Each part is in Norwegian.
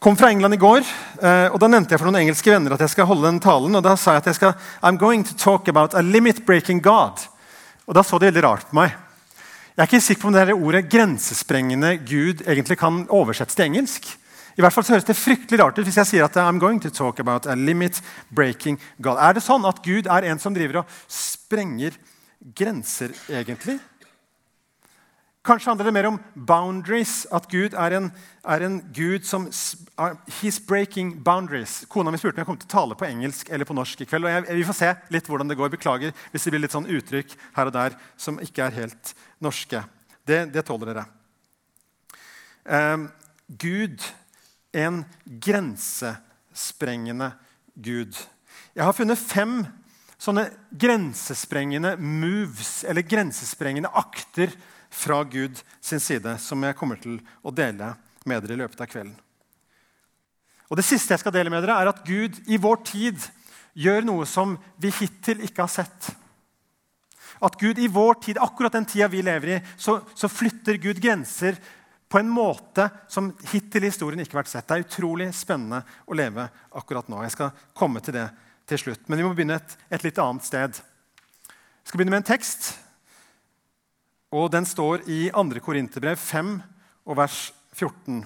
kom fra England i går, eh, og da nevnte jeg for noen engelske venner at jeg skal holde den talen. og Da sa jeg at jeg skal I'm going to talk about a limit-breaking God. Og Da så de veldig rart på meg. Jeg er ikke sikker på om det her ordet 'grensesprengende Gud' egentlig kan oversettes til engelsk. I hvert fall så høres det fryktelig rart ut hvis jeg sier at I'm going to talk about a limit-breaking God. Er det sånn at Gud er en som driver og sprenger grenser, egentlig? Kanskje handler det mer om boundaries. At Gud er en, er en gud som He's breaking boundaries. Kona mi spurte om jeg kom til å tale på engelsk eller på norsk i kveld. og jeg, Vi får se litt hvordan det går. Beklager hvis det blir litt sånn uttrykk her og der som ikke er helt norske. Det, det tåler dere. Um, Gud, en grensesprengende Gud. Jeg har funnet fem sånne grensesprengende moves, eller grensesprengende akter fra Gud sin side, som jeg kommer til å dele med dere i løpet av kvelden. Og Det siste jeg skal dele med dere, er at Gud i vår tid gjør noe som vi hittil ikke har sett. At Gud i vår tid, akkurat den tida vi lever i, så, så flytter Gud grenser på en måte som hittil i historien ikke har vært sett. Det er utrolig spennende å leve akkurat nå. Jeg skal komme til det til slutt. Men vi må begynne et, et litt annet sted. Jeg skal begynne med en tekst og Den står i 2. Korinterbrev 5 og vers 14.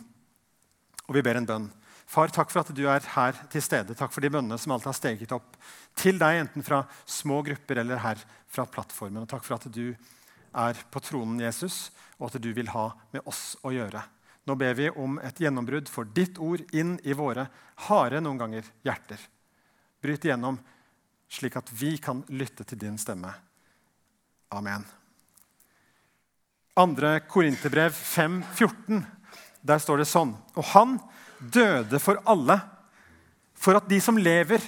Og vi ber en bønn. Far, takk for at du er her til stede. Takk for de bønnene som alltid har steget opp til deg, enten fra små grupper eller her fra plattformen. Og takk for at du er på tronen, Jesus, og at du vil ha med oss å gjøre. Nå ber vi om et gjennombrudd for ditt ord inn i våre harde noen ganger hjerter. Bryt igjennom, slik at vi kan lytte til din stemme. Amen. 2. Korinterbrev 14. Der står det sånn Og han døde for alle, for at de som lever,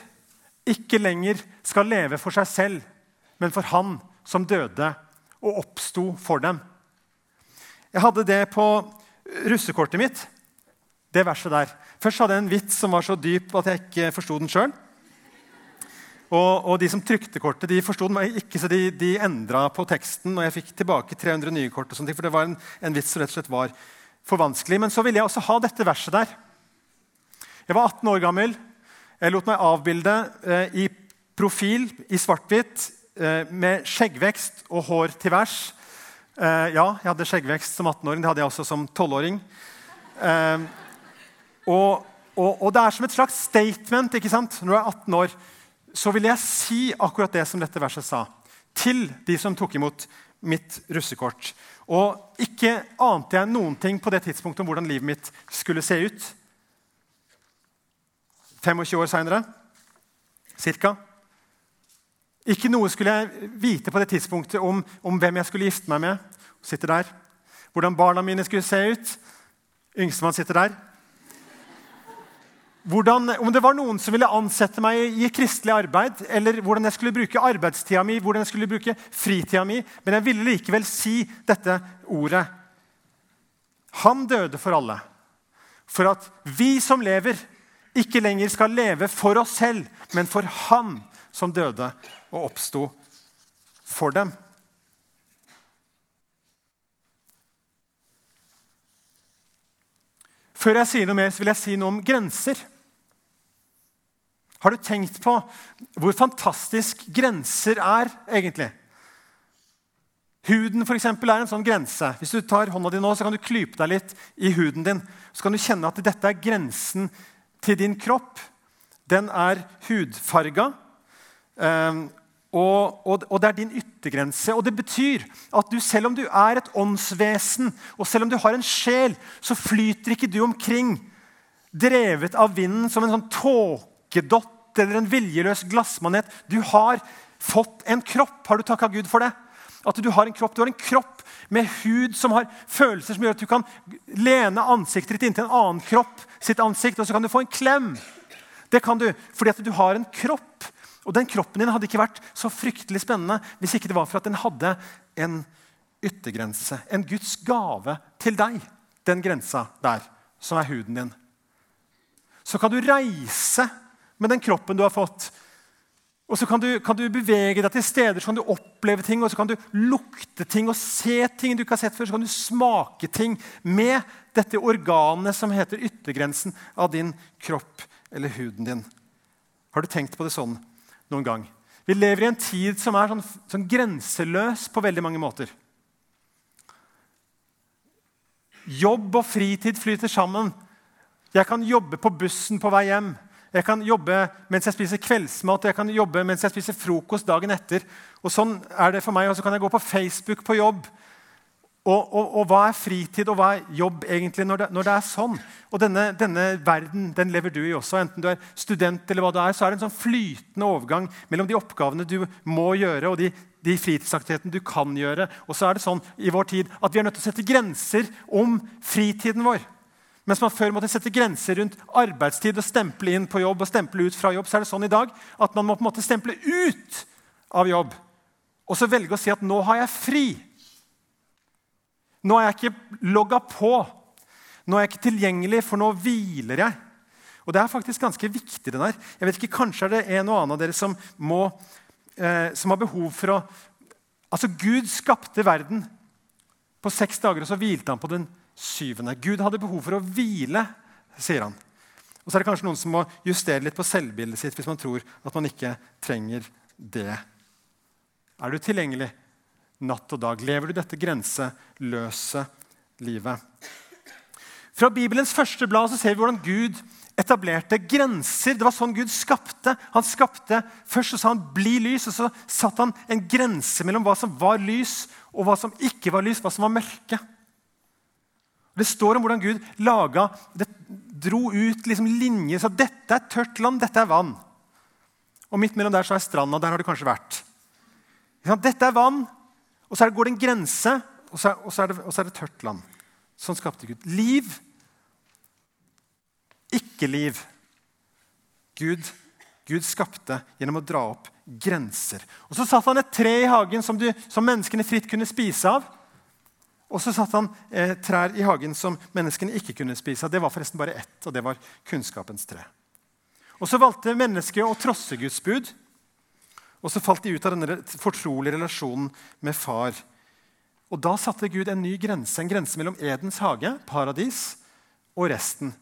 ikke lenger skal leve for seg selv, men for han som døde og oppsto for dem. Jeg hadde det på russekortet mitt, det verset der. Først hadde jeg en vits som var så dyp at jeg ikke forsto den sjøl. Og, og, de som trykte kortet, de forsto den ikke, så de, de endra på teksten. Og jeg fikk tilbake 300 nye kort, og sånt, for det var en, en vits som rett og slett var for vanskelig. Men så ville jeg også ha dette verset der. Jeg var 18 år gammel. Jeg lot meg avbilde eh, i profil i svart-hvitt eh, med skjeggvekst og hår til værs. Eh, ja, jeg hadde skjeggvekst som 18-åring. Det hadde jeg også som 12-åring. Eh, og, og, og, det er som et slags statement ikke sant? når du er 18 år så vil jeg si akkurat det som dette verset sa, til de som tok imot mitt russekort. Og ikke ante jeg noen ting på det tidspunktet om hvordan livet mitt skulle se ut. 25 år seinere cirka. Ikke noe skulle jeg vite på det tidspunktet om, om hvem jeg skulle gifte meg med. Sitter der. Hvordan barna mine skulle se ut. Yngstemann sitter der hvordan, om det var noen som ville ansette meg i kristelig arbeid, eller hvordan jeg skulle bruke arbeidstida mi, hvordan jeg skulle bruke fritida mi. Men jeg ville likevel si dette ordet. Han døde for alle. For at vi som lever, ikke lenger skal leve for oss selv, men for Han som døde og oppsto for dem. Før jeg sier noe mer, så vil jeg si noe om grenser. Har du tenkt på hvor fantastisk grenser er, egentlig? Huden for eksempel, er en sånn grense. Hvis du tar hånda di nå, så kan du klype deg litt i huden din. Så kan du kjenne at dette er grensen til din kropp. Den er hudfarga. Og, og, det er din yttergrense. Og det betyr at du, selv om du er et åndsvesen, og selv om du har en sjel, så flyter ikke du omkring drevet av vinden som en sånn tåkedott eller en viljeløs glassmanet. Du har fått en kropp. Har du takka Gud for det? At Du har en kropp Du har en kropp med hud som har følelser som gjør at du kan lene ansiktet ditt inntil en annen kropp sitt ansikt, og så kan du få en klem. Det kan du fordi at du har en kropp. Og den kroppen din hadde ikke vært så fryktelig spennende hvis ikke det var for at den hadde en yttergrense. En Guds gave til deg. Den grensa der, som er huden din. Så kan du reise med den kroppen du har fått. Og så kan du, kan du, bevege deg til steder, så kan du oppleve ting, og så kan du lukte ting og se ting du ikke har sett før. Så kan du smake ting med dette organet som heter yttergrensen av din kropp eller huden din. Har du tenkt på det sånn noen gang? Vi lever i en tid som er sånn, sånn grenseløs på veldig mange måter. Jobb og fritid flyter sammen. Jeg kan jobbe på bussen på vei hjem. Jeg kan jobbe mens jeg spiser kveldsmat jeg kan jobbe mens jeg spiser frokost dagen etter. Og sånn er det for meg. Og så kan jeg gå på Facebook på jobb. Og, og, og hva er fritid og hva er jobb egentlig når det, når det er sånn? Og denne, denne, verden den lever du i også. Enten du er student eller hva du er, så er det en sånn flytende overgang mellom de oppgavene du må gjøre, og de, de fritidsaktivitetene du kan gjøre. Og så er det sånn i vår tid at vi er nødt til å sette grenser om fritiden vår. Mens man før måtte sette grenser rundt arbeidstid og stemple inn på jobb og stemple ut fra jobb, så er det sånn i dag at man må på en måte stemple ut av jobb. Og så velge å si at 'nå har jeg fri'. Nå er jeg ikke logga på. Nå er jeg ikke tilgjengelig, for nå hviler jeg. Og Det er faktisk ganske viktig. det der. Jeg vet ikke, Kanskje er det en og annen av dere som, må, eh, som har behov for å Altså, Gud skapte verden på seks dager, og så hvilte han på den syvende. Gud hadde behov for å hvile, sier han. Og så er det kanskje noen som må justere litt på selvbildet sitt hvis man tror at man ikke trenger det. Er du tilgjengelig natt og dag? Lever du dette grenseløse livet? Fra Bibelens første blad så ser vi hvordan Gud etablerte grenser. Det var sånn Gud skapte. Han skapte, Først så sa han 'bli lys', og så satte han en grense mellom hva som var lys, og hva som ikke var lys, hva som var mørke. Det står om hvordan Gud laga, det, dro ut liksom linjer. Så dette er tørt land, dette er vann. Og midt mellom der så er stranda. Der har du kanskje vært. Dette er vann, og så går det en grense, og så, er, og, så det, og så, er, det, tørt land. Sånn skapte Gud. Liv, ikke liv. Gud, Gud skapte gjennom å dra opp grenser. Og Så satte han et tre i hagen som, du, som menneskene fritt kunne spise av. Og så satte han eh, trær i hagen som menneskene ikke kunne spise. Det var forresten bare ett, og det var kunnskapens tre. Og Så valgte mennesket å trosse Guds bud. Og så falt de ut av denne fortrolige relasjonen med far. Og Da satte Gud en ny grense, en grense mellom Edens hage, paradis, og resten.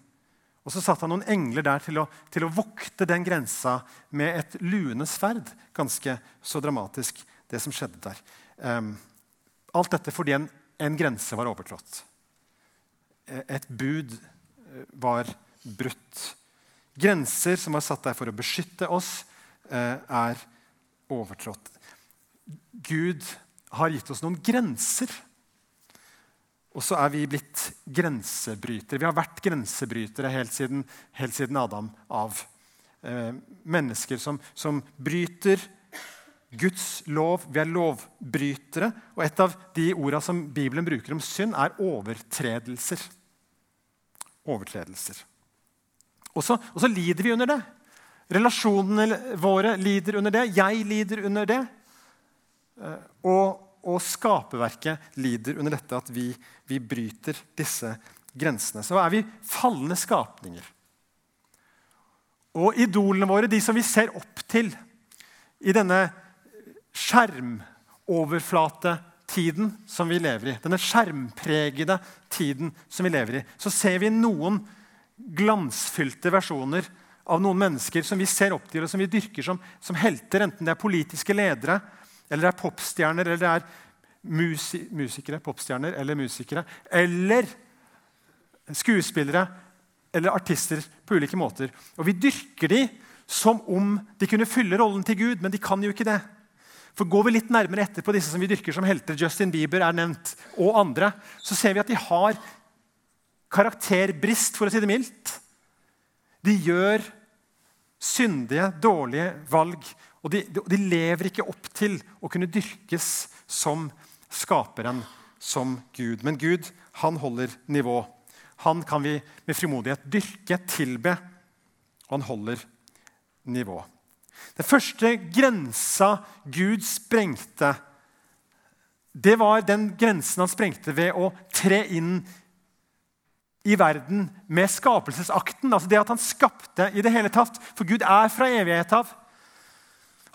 Og Så satte han noen engler der til å, til å vokte den grensa med et luende sverd. Ganske så dramatisk, det som skjedde der. Um, alt dette fordi en en grense var overtrådt. Et bud eh, var brutt. Grenser som var satt der for å beskytte oss, eh, er overtrådt. Gud har gitt oss noen grenser. Og så er vi blitt grensebrytere. Vi har vært grensebrytere helt siden, helt siden Adam av. Eh, mennesker som, som bryter Guds lov. Vi er lovbrytere. Og et av de orda som Bibelen bruker om synd, er overtredelser. Overtredelser. Og så, og så lider vi under det. Relasjonene våre lider under det. Jeg lider under det. Eh, og, og skaperverket lider under dette at vi, vi bryter disse grensene. Så er vi falne skapninger. Og idolene våre, de som vi ser opp til i denne skjermoverflatetiden som vi lever i, denne skjermpregede tiden som vi lever i, så ser vi noen glansfylte versjoner av noen mennesker som vi ser opp til og som vi dyrker som, som helter, enten det er politiske ledere, eller det er popstjerner, eller det er musi musikere, popstjerner eller musikere, eller skuespillere eller artister på ulike måter. Og Vi dyrker de som om de kunne fylle rollen til Gud, men de kan jo ikke det. For Går vi litt nærmere etter på disse som vi dyrker som helter, Justin Bieber er nevnt, og andre, så ser vi at de har karakterbrist, for å si det mildt. De gjør syndige, dårlige valg. Og de, de lever ikke opp til å kunne dyrkes som skaperen, som Gud. Men Gud, han holder nivå. Han kan vi med frimodighet dyrke, tilbe, og han holder nivå. Den første grensa Gud sprengte, det var den grensen han sprengte ved å tre inn i verden med skapelsesakten. Altså det at han skapte i det hele tatt. For Gud er fra evighet av.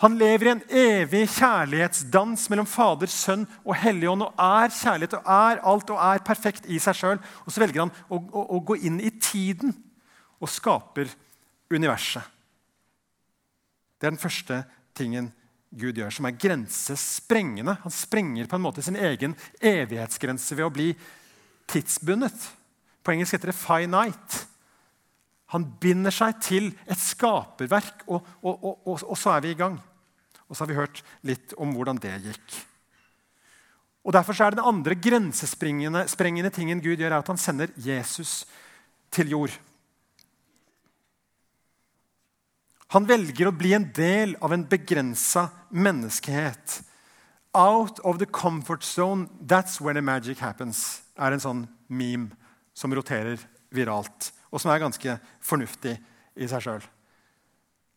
Han lever i en evig kjærlighetsdans mellom Fader, Sønn og Helligånd og er kjærlighet og er alt og er perfekt i seg sjøl. Og så velger han å, å, å, gå inn i tiden og skaper universet. Det er den første tingen Gud gjør, som er grensesprengende. Han sprenger på en måte sin egen evighetsgrense ved å bli tidsbundet. På engelsk heter det 'finite'. Han binder seg til et skaperverk, og, og, og, og, så er vi i gang. Og så har vi hørt litt om hvordan det gikk. Og Derfor er det den andre grensesprengende tingen Gud gjør, er at han sender Jesus til jord. Han velger å bli en del av en begrensa menneskehet. Out of the comfort zone, that's where the magic happens, er en sånn meme som roterer viralt og som er ganske fornuftig i seg sjøl.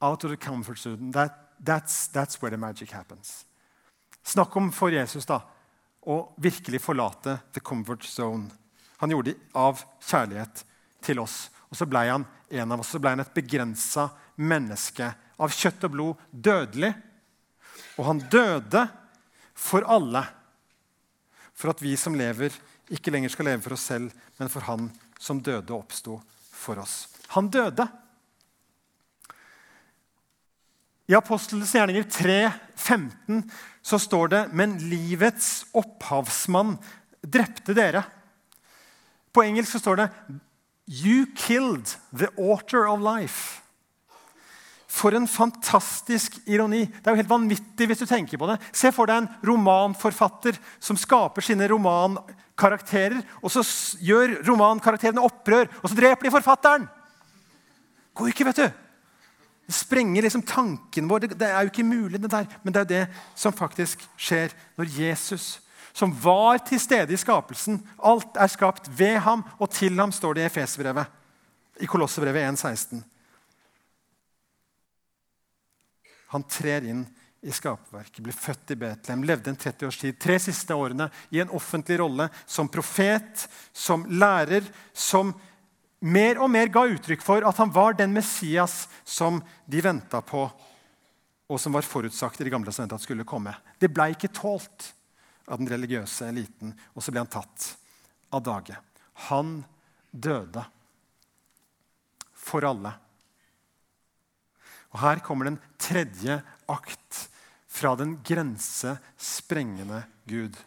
Out of the comfort zone. That, that's, that's, where the magic happens. Snakk om for Jesus da, å virkelig forlate the comfort zone. Han gjorde det av kjærlighet til oss. Og så ble han en av oss. Så ble han et begrensa menneske av kjøtt og blod, dødelig. Og han døde for alle. For at vi som lever, ikke lenger skal leve for oss selv, men for han som døde og oppsto for oss. Han døde. I Apostelens gjerninger 3, 15 så står det Men livets opphavsmann drepte dere. På engelsk så står det You killed the author of life. For en fantastisk ironi. Det er jo helt vanvittig hvis du tenker på det. Se for deg en romanforfatter som skaper sine romankarakterer, og så gjør romankarakterene opprør, og så dreper de forfatteren! Går ikke, vet du. Det sprenger liksom tanken vår. Det, er jo ikke mulig, det der. Men det er jo det som faktisk skjer når Jesus, som var til stede i skapelsen Alt er skapt ved ham, og til ham står det i Efesbrevet. I Kolossebrevet 1,16. Han trer inn i skaperverket, ble født i Betlehem, levde en 30 års tid. Tre siste årene i en offentlig rolle som profet, som lærer, som mer og mer ga uttrykk for at han var den Messias som de venta på, og som var forutsagt i det gamle testamentet at skulle komme. Det ble ikke tålt av den religiøse eliten, og så ble han tatt av dage. Han døde for alle. Og Her kommer den tredje akt fra den grensesprengende Gud.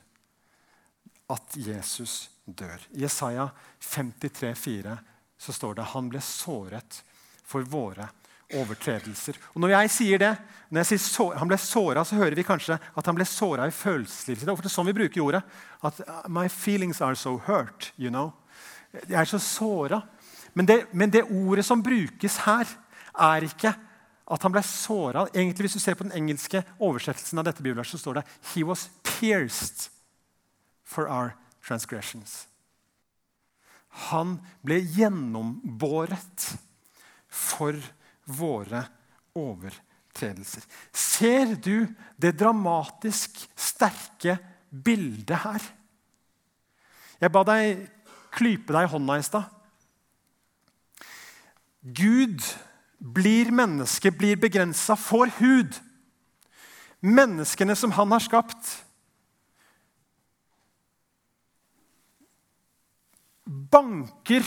At Jesus dør. I Jesaja 53, 53,4 så står det han ble såret for våre overtredelser. Og Når jeg sier det, når jeg sier så, han ble såra, så hører vi kanskje at han ble såra i følelseslivet sitt. Det er sånn vi bruker ordet. At my feelings are so hurt. you know. Jeg er så såra. Men, men det ordet som brukes her, er ikke at han ble såra. Hvis du ser på den engelske oversettelsen av dette bibelverset, så står det «He was pierced for our transgressions». Han ble gjennombåret for våre overtredelser. Ser du det dramatisk sterke bildet her? Jeg ba deg klype deg i hånda i stad. Gud blir menneske, blir begrensa, får hud. Menneskene som han har skapt. Banker,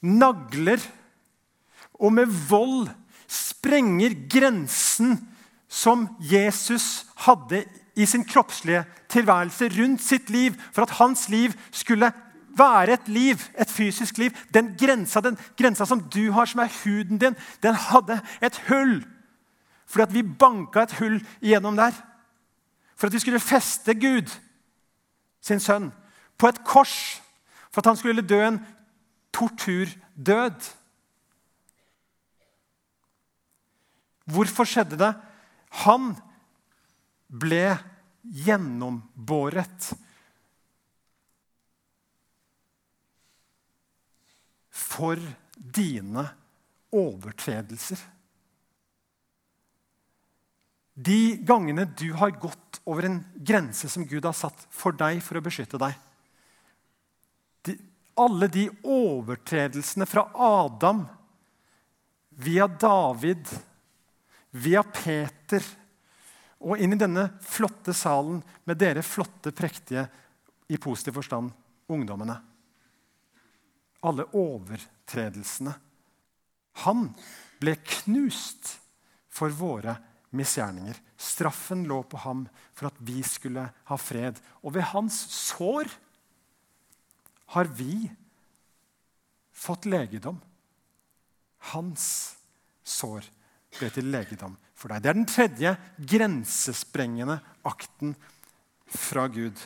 nagler og med vold sprenger grensen som Jesus hadde i sin kroppslige tilværelse rundt sitt liv, for at hans liv skulle være et liv, et fysisk liv. Den grensa, den grensa som du har, som er huden din, den hadde et hull. Fordi at vi banka et hull igjennom der. For at vi skulle feste Gud, sin sønn, på et kors. For at han skulle dø en torturdød. Hvorfor skjedde det? Han ble gjennombåret for dine overtredelser. De gangene du har gått over en grense som Gud har satt for deg for å beskytte deg. De, alle de overtredelsene fra Adam via David, via Peter og inn i denne flotte salen med dere flotte, prektige, i positiv forstand, ungdommene. Alle overtredelsene. Han ble knust for våre misgjerninger. Straffen lå på ham for at vi skulle ha fred. Og ved hans sår har vi fått legedom. Hans sår ble til legedom for deg. Det er den tredje grensesprengende akten fra Gud.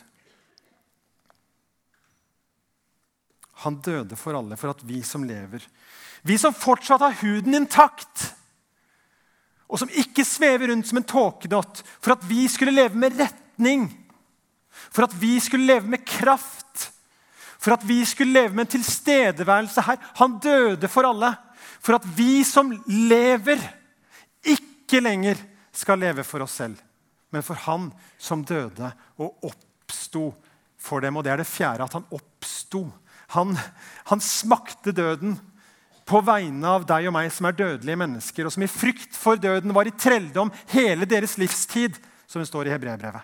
Han døde for alle, for at vi som lever Vi som fortsatt har huden intakt, og som ikke svever rundt som en tåkedott, for at vi skulle leve med retning, for at vi skulle leve med kraft, for at vi skulle leve med en tilstedeværelse her. Han døde for alle, for at vi som lever, ikke lenger skal leve for oss selv, men for Han som døde og oppsto for dem. Og det er det fjerde, at han oppsto. Han, han smakte døden på vegne av deg og meg som er dødelige mennesker, og som i frykt for døden var i trelldom hele deres livstid, som det står i Hebreerbrevet.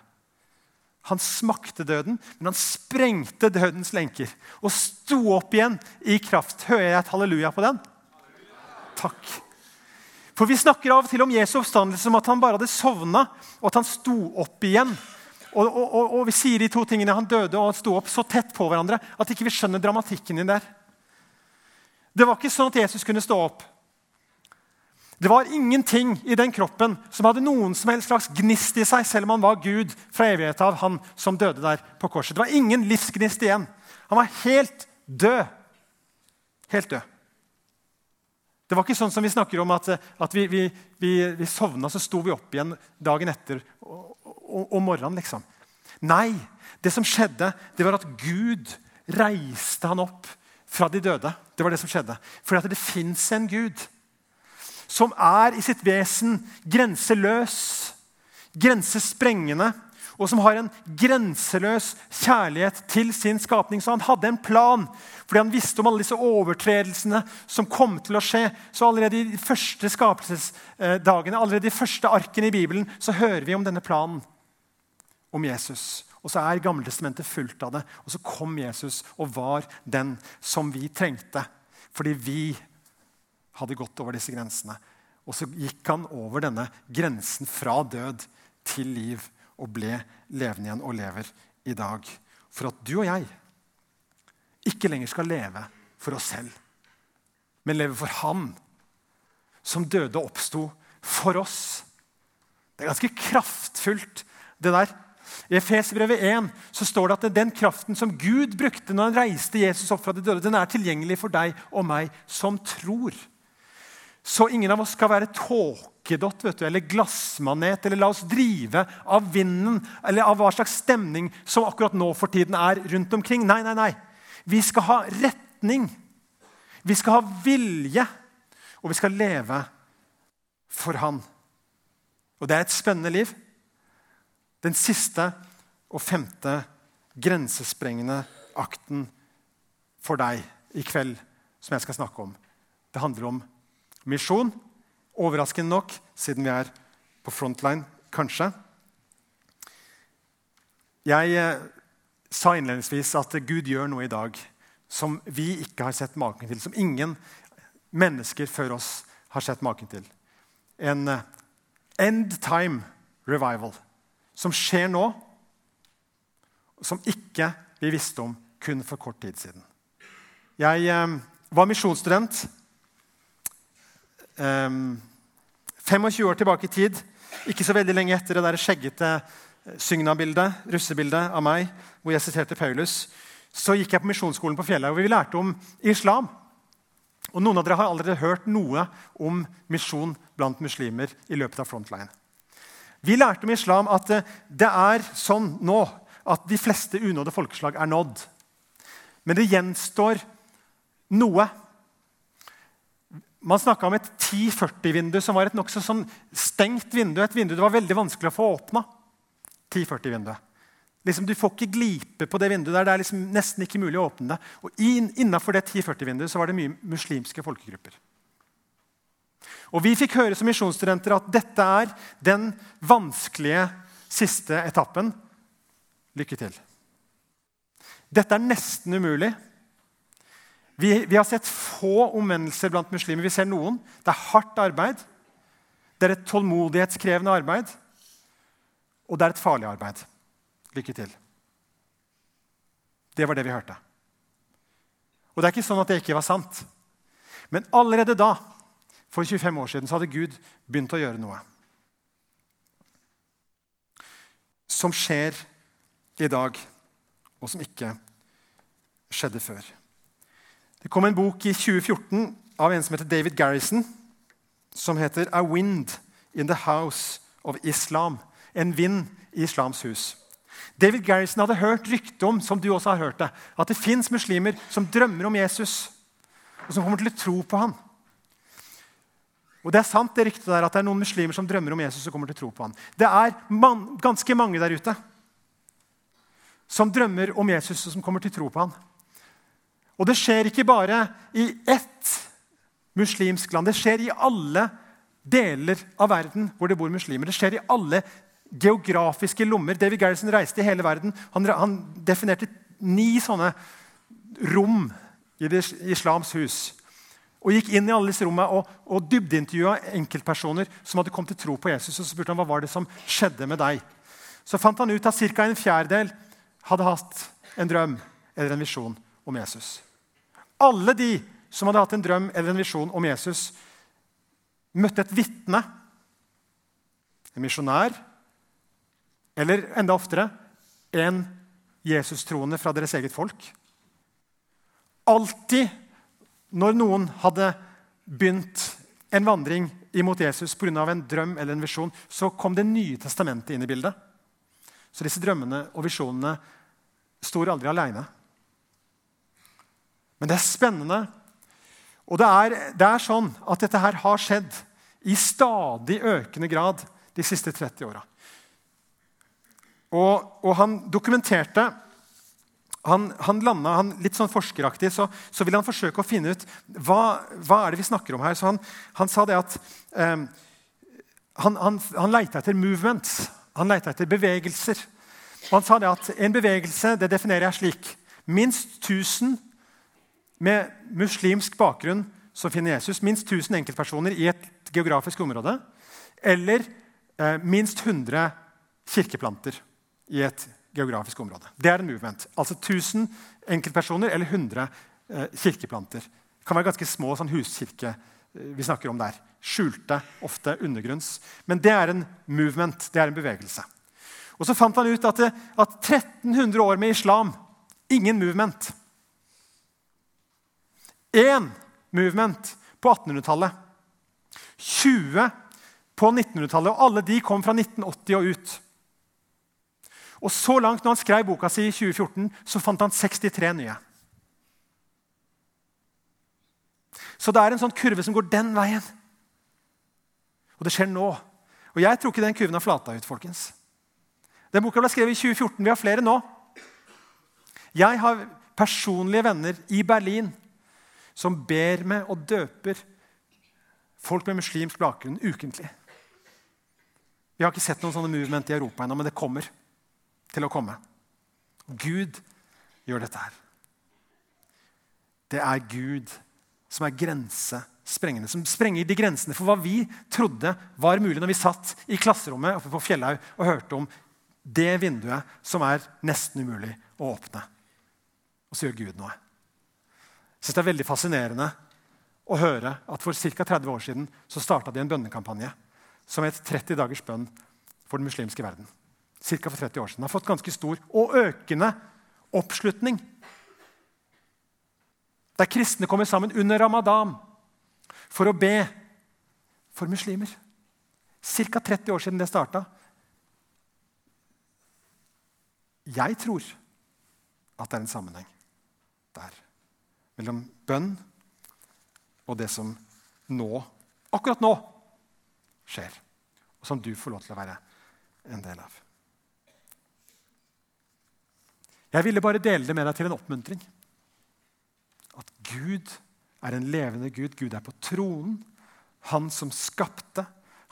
Han smakte døden, men han sprengte dødens lenker og sto opp igjen i kraft. Hører jeg et halleluja på den? Takk. For Vi snakker av og til om Jesu oppstandelse som at han bare hadde sovna, og at han sto opp igjen. Og, og, og, og, Vi sier de to tingene han døde og han sto opp så tett på hverandre at ikke vi skjønner dramatikken din der. Det var ikke sånn at Jesus kunne stå opp. Det var ingenting i den kroppen som hadde noen som helst slags gnist i seg, selv om han var Gud fra evigheten av, han som døde der på korset. Det var ingen livsgnist igjen. Han var helt død. Helt død. Det var ikke sånn som vi snakker om at, at vi, vi, vi, vi sovna, så sto vi opp igjen dagen etter om morgenen. liksom. Nei, det som skjedde, det var at Gud reiste han opp fra de døde. Det var det som skjedde. Fordi det fins en Gud som er i sitt vesen grenseløs, grensesprengende, og som har en grenseløs kjærlighet til sin skapning. Så han hadde en plan, fordi han visste om alle disse overtredelsene som kom til å skje. Så allerede i de første skapelsesdagene, allerede i de første arkene i Bibelen, så hører vi om denne planen om Jesus. Og så er Gammeltestamentet fullt av det. Og så kom Jesus og var den som vi trengte. Fordi vi hadde gått over disse grensene. Og så gikk han over denne grensen fra død til liv og ble levende igjen og lever i dag. For at du og jeg ikke lenger skal leve for oss selv, men leve for Han som døde og oppsto for oss. Det er ganske kraftfullt, det der. I Efesbrevet 1 så står det at den kraften som Gud brukte når han reiste Jesus opp fra de døde, den er tilgjengelig for deg og meg som tror. Så ingen av oss skal være tåkedott vet du, eller glassmanet eller la oss drive av vinden eller av hva slags stemning som akkurat nå for tiden er rundt omkring. Nei, nei, nei. Vi skal ha retning. Vi skal ha vilje, og vi skal leve for Han. Og det er et spennende liv. Den siste og femte grensesprengende akten for deg i kveld, som jeg skal snakke om. Det handler om misjon. Overraskende nok, siden vi er på frontline, kanskje. Jeg eh, sa innledningsvis at Gud gjør noe i dag som vi ikke har sett maken til. Som ingen mennesker før oss har sett maken til. En eh, end time revival som skjer nå, som ikke vi visste om kun for kort tid siden. Jeg eh, var misjonsstudent 25 år tilbake i tid. Ikke så veldig lenge etter det der skjeggete eh, Sygna-bildet, russebildet av meg, hvor jeg siterte Paulus, så gikk jeg på misjonsskolen på Fjellhaug, hvor vi lærte om islam. Og Noen av dere har allerede hørt noe om misjon blant muslimer i løpet av Frontline. Vi lærte om islam at eh, det er sånn nå at de fleste unådde folkeslag er nådd. Men det gjenstår noe. Man snakka om et 1040-vindu, som var et nokså sånn stengt vindu. Et vindu det var veldig vanskelig å få åpna. 1040-vinduet. Liksom, du får ikke glipe på det vinduet. der, Det er liksom nesten ikke mulig å åpne det. Og Innafor det 1040-vinduet var det mye muslimske folkegrupper. Og Vi fikk høre som misjonsstudenter at dette er den vanskelige siste etappen. Lykke til. Dette er nesten umulig. Vi, vi har sett få omvendelser blant muslimer. Vi ser noen. Det er hardt arbeid. Det er et tålmodighetskrevende arbeid. Og det er et farlig arbeid. Lykke til. Det var det vi hørte. Og det er ikke sånn at det ikke var sant. Men allerede da, for 25 år siden, så hadde Gud begynt å gjøre noe. Som skjer i dag, og som ikke skjedde før. Det kom en bok i 2014 av en som heter David Garrison, som heter 'A Wind in the House of Islam'. En vind i islams hus. David Garrison hadde hørt rykte om som du også har hørt det, at det fins muslimer som drømmer om Jesus, og som kommer til å tro på ham. Og Det er sant det ryktet der, at det er noen muslimer som drømmer om Jesus og kommer til å tro på ham. Det er man, ganske mange der ute som drømmer om Jesus og som kommer til å tro på ham. Og det skjer ikke bare i ett muslimsk land. Det skjer i alle deler av verden hvor det bor muslimer. Det skjer i alle geografiske lommer. David Garrison reiste i hele verden. Han, han definerte ni sånne rom i det islams hus. Og gikk inn i alle disse rommene og, og dybdeintervjua enkeltpersoner som hadde kommet til tro på Jesus. Og så spurte han hva var det som skjedde med deg. Så fant han ut at ca. en fjerdedel hadde hatt en drøm eller en visjon om Jesus. Alle de som hadde hatt en drøm eller en visjon om Jesus, møtte et vitne, en misjonær, eller enda oftere en Jesus-troende fra deres eget folk. Alltid når noen hadde begynt en vandring imot Jesus pga. en drøm eller en visjon, så kom Det nye testamentet inn i bildet. Så disse drømmene og visjonene står aldri aleine. Men det er spennende. Og det er, det er, sånn at dette her har skjedd i stadig økende grad de siste 30 åra. Og, og, han dokumenterte Han, han landa han, litt sånn forskeraktig, så, så ville han forsøke å finne ut hva, hva er det vi snakker om her. Så han, han sa det at eh, han, han, han leita etter movements. Han leita etter bevegelser. Og han sa det at en bevegelse det definerer jeg slik. Minst 1000 med muslimsk bakgrunn som finner Jesus. Minst 1000 enkeltpersoner i et geografisk område. Eller eh, minst 100 kirkeplanter i et geografisk område. Det er en movement. Altså 1000 enkeltpersoner eller 100 eh, kirkeplanter. Det kan være ganske små sånn huskirke eh, vi snakker om der. Skjulte, ofte undergrunns. Men det er en movement. Det er en bevegelse. Og Så fant han ut at, at 1300 år med islam ingen movement. Én movement på 1800-tallet. 20 på 1900-tallet. Og alle de kom fra 1980 og ut. Og så langt når han skrev boka si i 2014, så fant han 63 nye. Så det er en sånn kurve som går den veien. Og det skjer nå. Og jeg tror ikke den kurven har flata ut. folkens. Den boka ble skrevet i 2014. Vi har flere nå. Jeg har personlige venner i Berlin som ber med og døper folk med muslimsk bakgrunn ukentlig. Vi har ikke sett noen sånne movement i Europa ennå, men det kommer til å komme. Gud gjør dette her. Det er Gud som er grensesprengende, som sprenger de grensene for hva vi trodde var mulig når vi satt i klasserommet oppe på Fjellhaug og hørte om det vinduet som er nesten umulig å åpne. Og så gjør Gud noe synes det er veldig fascinerende å høre at for ca. 30 år siden så starta de en bønnekampanje som het 30 dagers bønn for den muslimske verden. Cirka for 30 år siden. Den har fått ganske stor og økende oppslutning. Der kristne kommer sammen under ramadan for å be for muslimer. Ca. 30 år siden det starta. Jeg tror at det er en sammenheng mellom bønn og det som nå, akkurat nå, skjer. Og som du får lov til å være en del av. Jeg ville bare dele det med deg til en oppmuntring. At Gud er en levende Gud. Gud er på tronen. Han som skapte,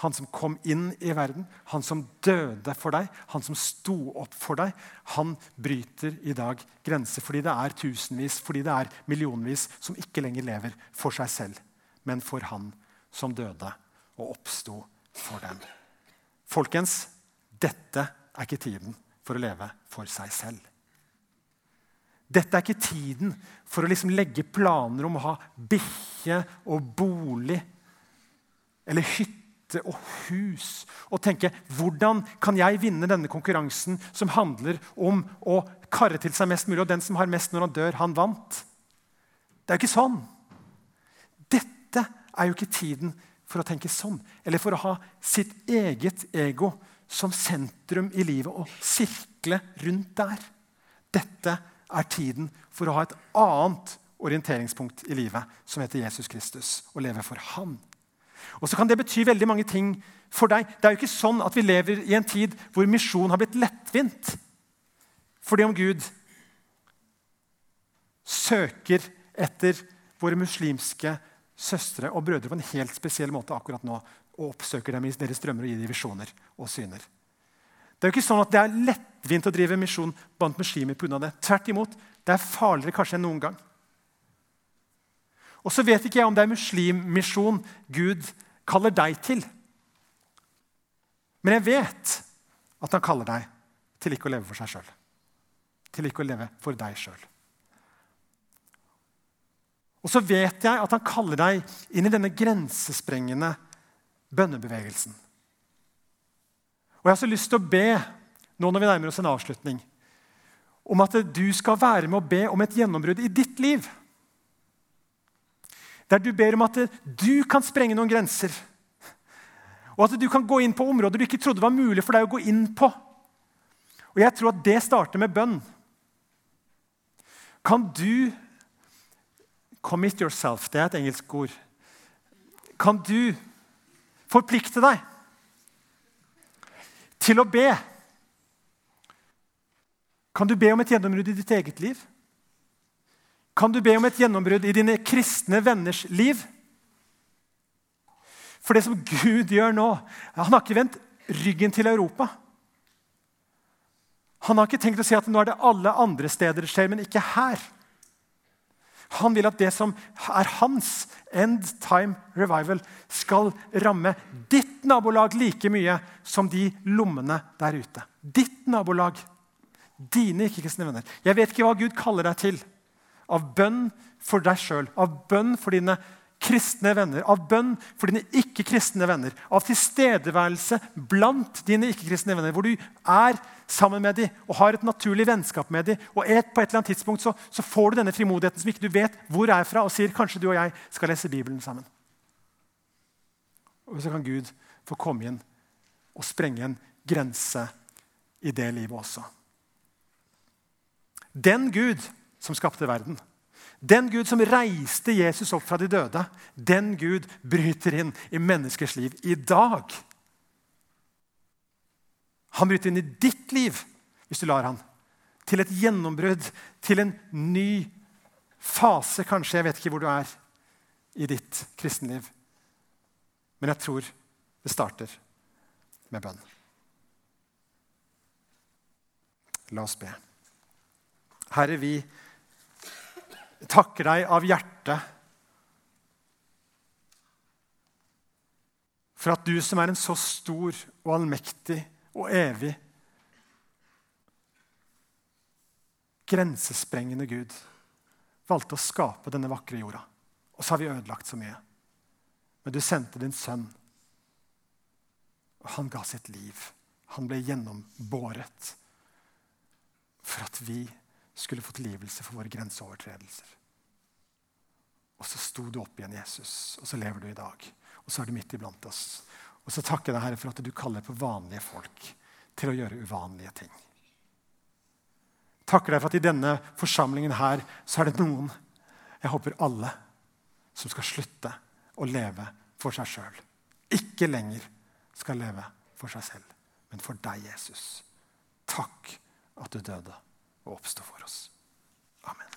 han som kom inn i verden, han som døde for deg, han som sto opp for deg, han bryter i dag grenser fordi det er tusenvis, fordi det er millionvis som ikke lenger lever for seg selv, men for han som døde og oppsto for dem. Folkens, dette er ikke tiden for å leve for seg selv. Dette er ikke tiden for å liksom legge planer om å ha bikkje og bolig eller hytte og hus og tenke hvordan kan jeg vinne denne konkurransen som handler om å karre til seg mest mulig, og den som har mest når han dør, han vant. Det er jo ikke sånn. Dette er jo ikke tiden for å tenke sånn, eller for å ha sitt eget ego som sentrum i livet og sirkle rundt der. Dette er tiden for å ha et annet orienteringspunkt i livet, som heter Jesus Kristus, og leve for Han. Og så kan det bety veldig mange ting for deg. Det er jo ikke sånn at vi lever i en tid hvor misjon har blitt lettvint. Fordi om Gud søker etter våre muslimske søstre og brødre på en helt spesiell måte akkurat nå, og oppsøker dem i deres drømmer og gir dem visjoner og syner. Det er jo ikke sånn at det er lettvint å drive misjon blant muslimer pga. det. Tvert imot, det er farligere kanskje enn noen gang. Og så vet ikke jeg om det er muslimmisjon Gud kaller deg til. Men jeg vet at han kaller deg til ikke å leve for seg sjøl. Til ikke å leve for deg sjøl. Og så vet jeg at han kaller deg inn i denne grensesprengende bønnebevegelsen. Og jeg har så lyst til å be, nå når vi nærmer oss en avslutning, om at du skal være med å be om et gjennombrudd i ditt liv. Der du ber om at du kan sprenge noen grenser. Og at du kan gå inn på områder du ikke trodde var mulig for deg å gå inn på. Og jeg tror at det starter med bønn. Kan du Commit yourself. Det er et engelsk ord. Kan du forplikte deg til å be? Kan du be om et gjennombrudd i ditt eget liv? Kan du be om et gjennombrudd i dine kristne venners liv? For det som Gud gjør nå Han har ikke vendt ryggen til Europa. Han har ikke tenkt å si at nå er det alle andre steder det skjer, men ikke her. Han vil at det som er hans end time revival, skal ramme ditt nabolag like mye som de lommene der ute. Ditt nabolag. Dine ikke-kristne venner. Jeg vet ikke hva Gud kaller deg til av bønn for deg sjøl, av bønn for dine kristne venner, av bønn for dine ikke-kristne venner, av tilstedeværelse blant dine ikke-kristne venner, hvor du er sammen med dem og har et naturlig vennskap med dem. Og et, på et eller annet tidspunkt så, så, får du denne frimodigheten som ikke du vet hvor er fra, og sier kanskje du og jeg skal lese Bibelen sammen. Og så kan Gud få komme inn og sprenge en grense i det livet også. Den Gud som skapte verden. Den Gud som reiste Jesus opp fra de døde, den Gud bryter inn i menneskers liv i dag. Han bryter inn i ditt liv hvis du lar han. Til et gjennombrudd, til en ny fase, kanskje. Jeg vet ikke hvor du er i ditt kristenliv. Men jeg tror det starter med bønn. La oss be. Herre, vi takker deg av hjertet for at du som er en så stor og allmektig og evig grensesprengende Gud, valgte å skape denne vakre jorda. Og så har vi ødelagt så mye. Men du sendte din sønn, og han ga sitt liv. Han ble gjennombåret for at vi skulle få tilgivelse for våre grenseovertredelser. Og så sto du opp igjen, Jesus, og så lever du i dag. Og så er du midt iblant oss. Og så takker jeg deg, Herre, for at du kaller på vanlige folk til å gjøre uvanlige ting. Takker deg for at i denne forsamlingen her så er det noen, jeg håper alle, som skal slutte å leve for seg sjøl. Ikke lenger skal leve for seg selv, men for deg, Jesus. Takk at du døde og oppstå for oss. Amen.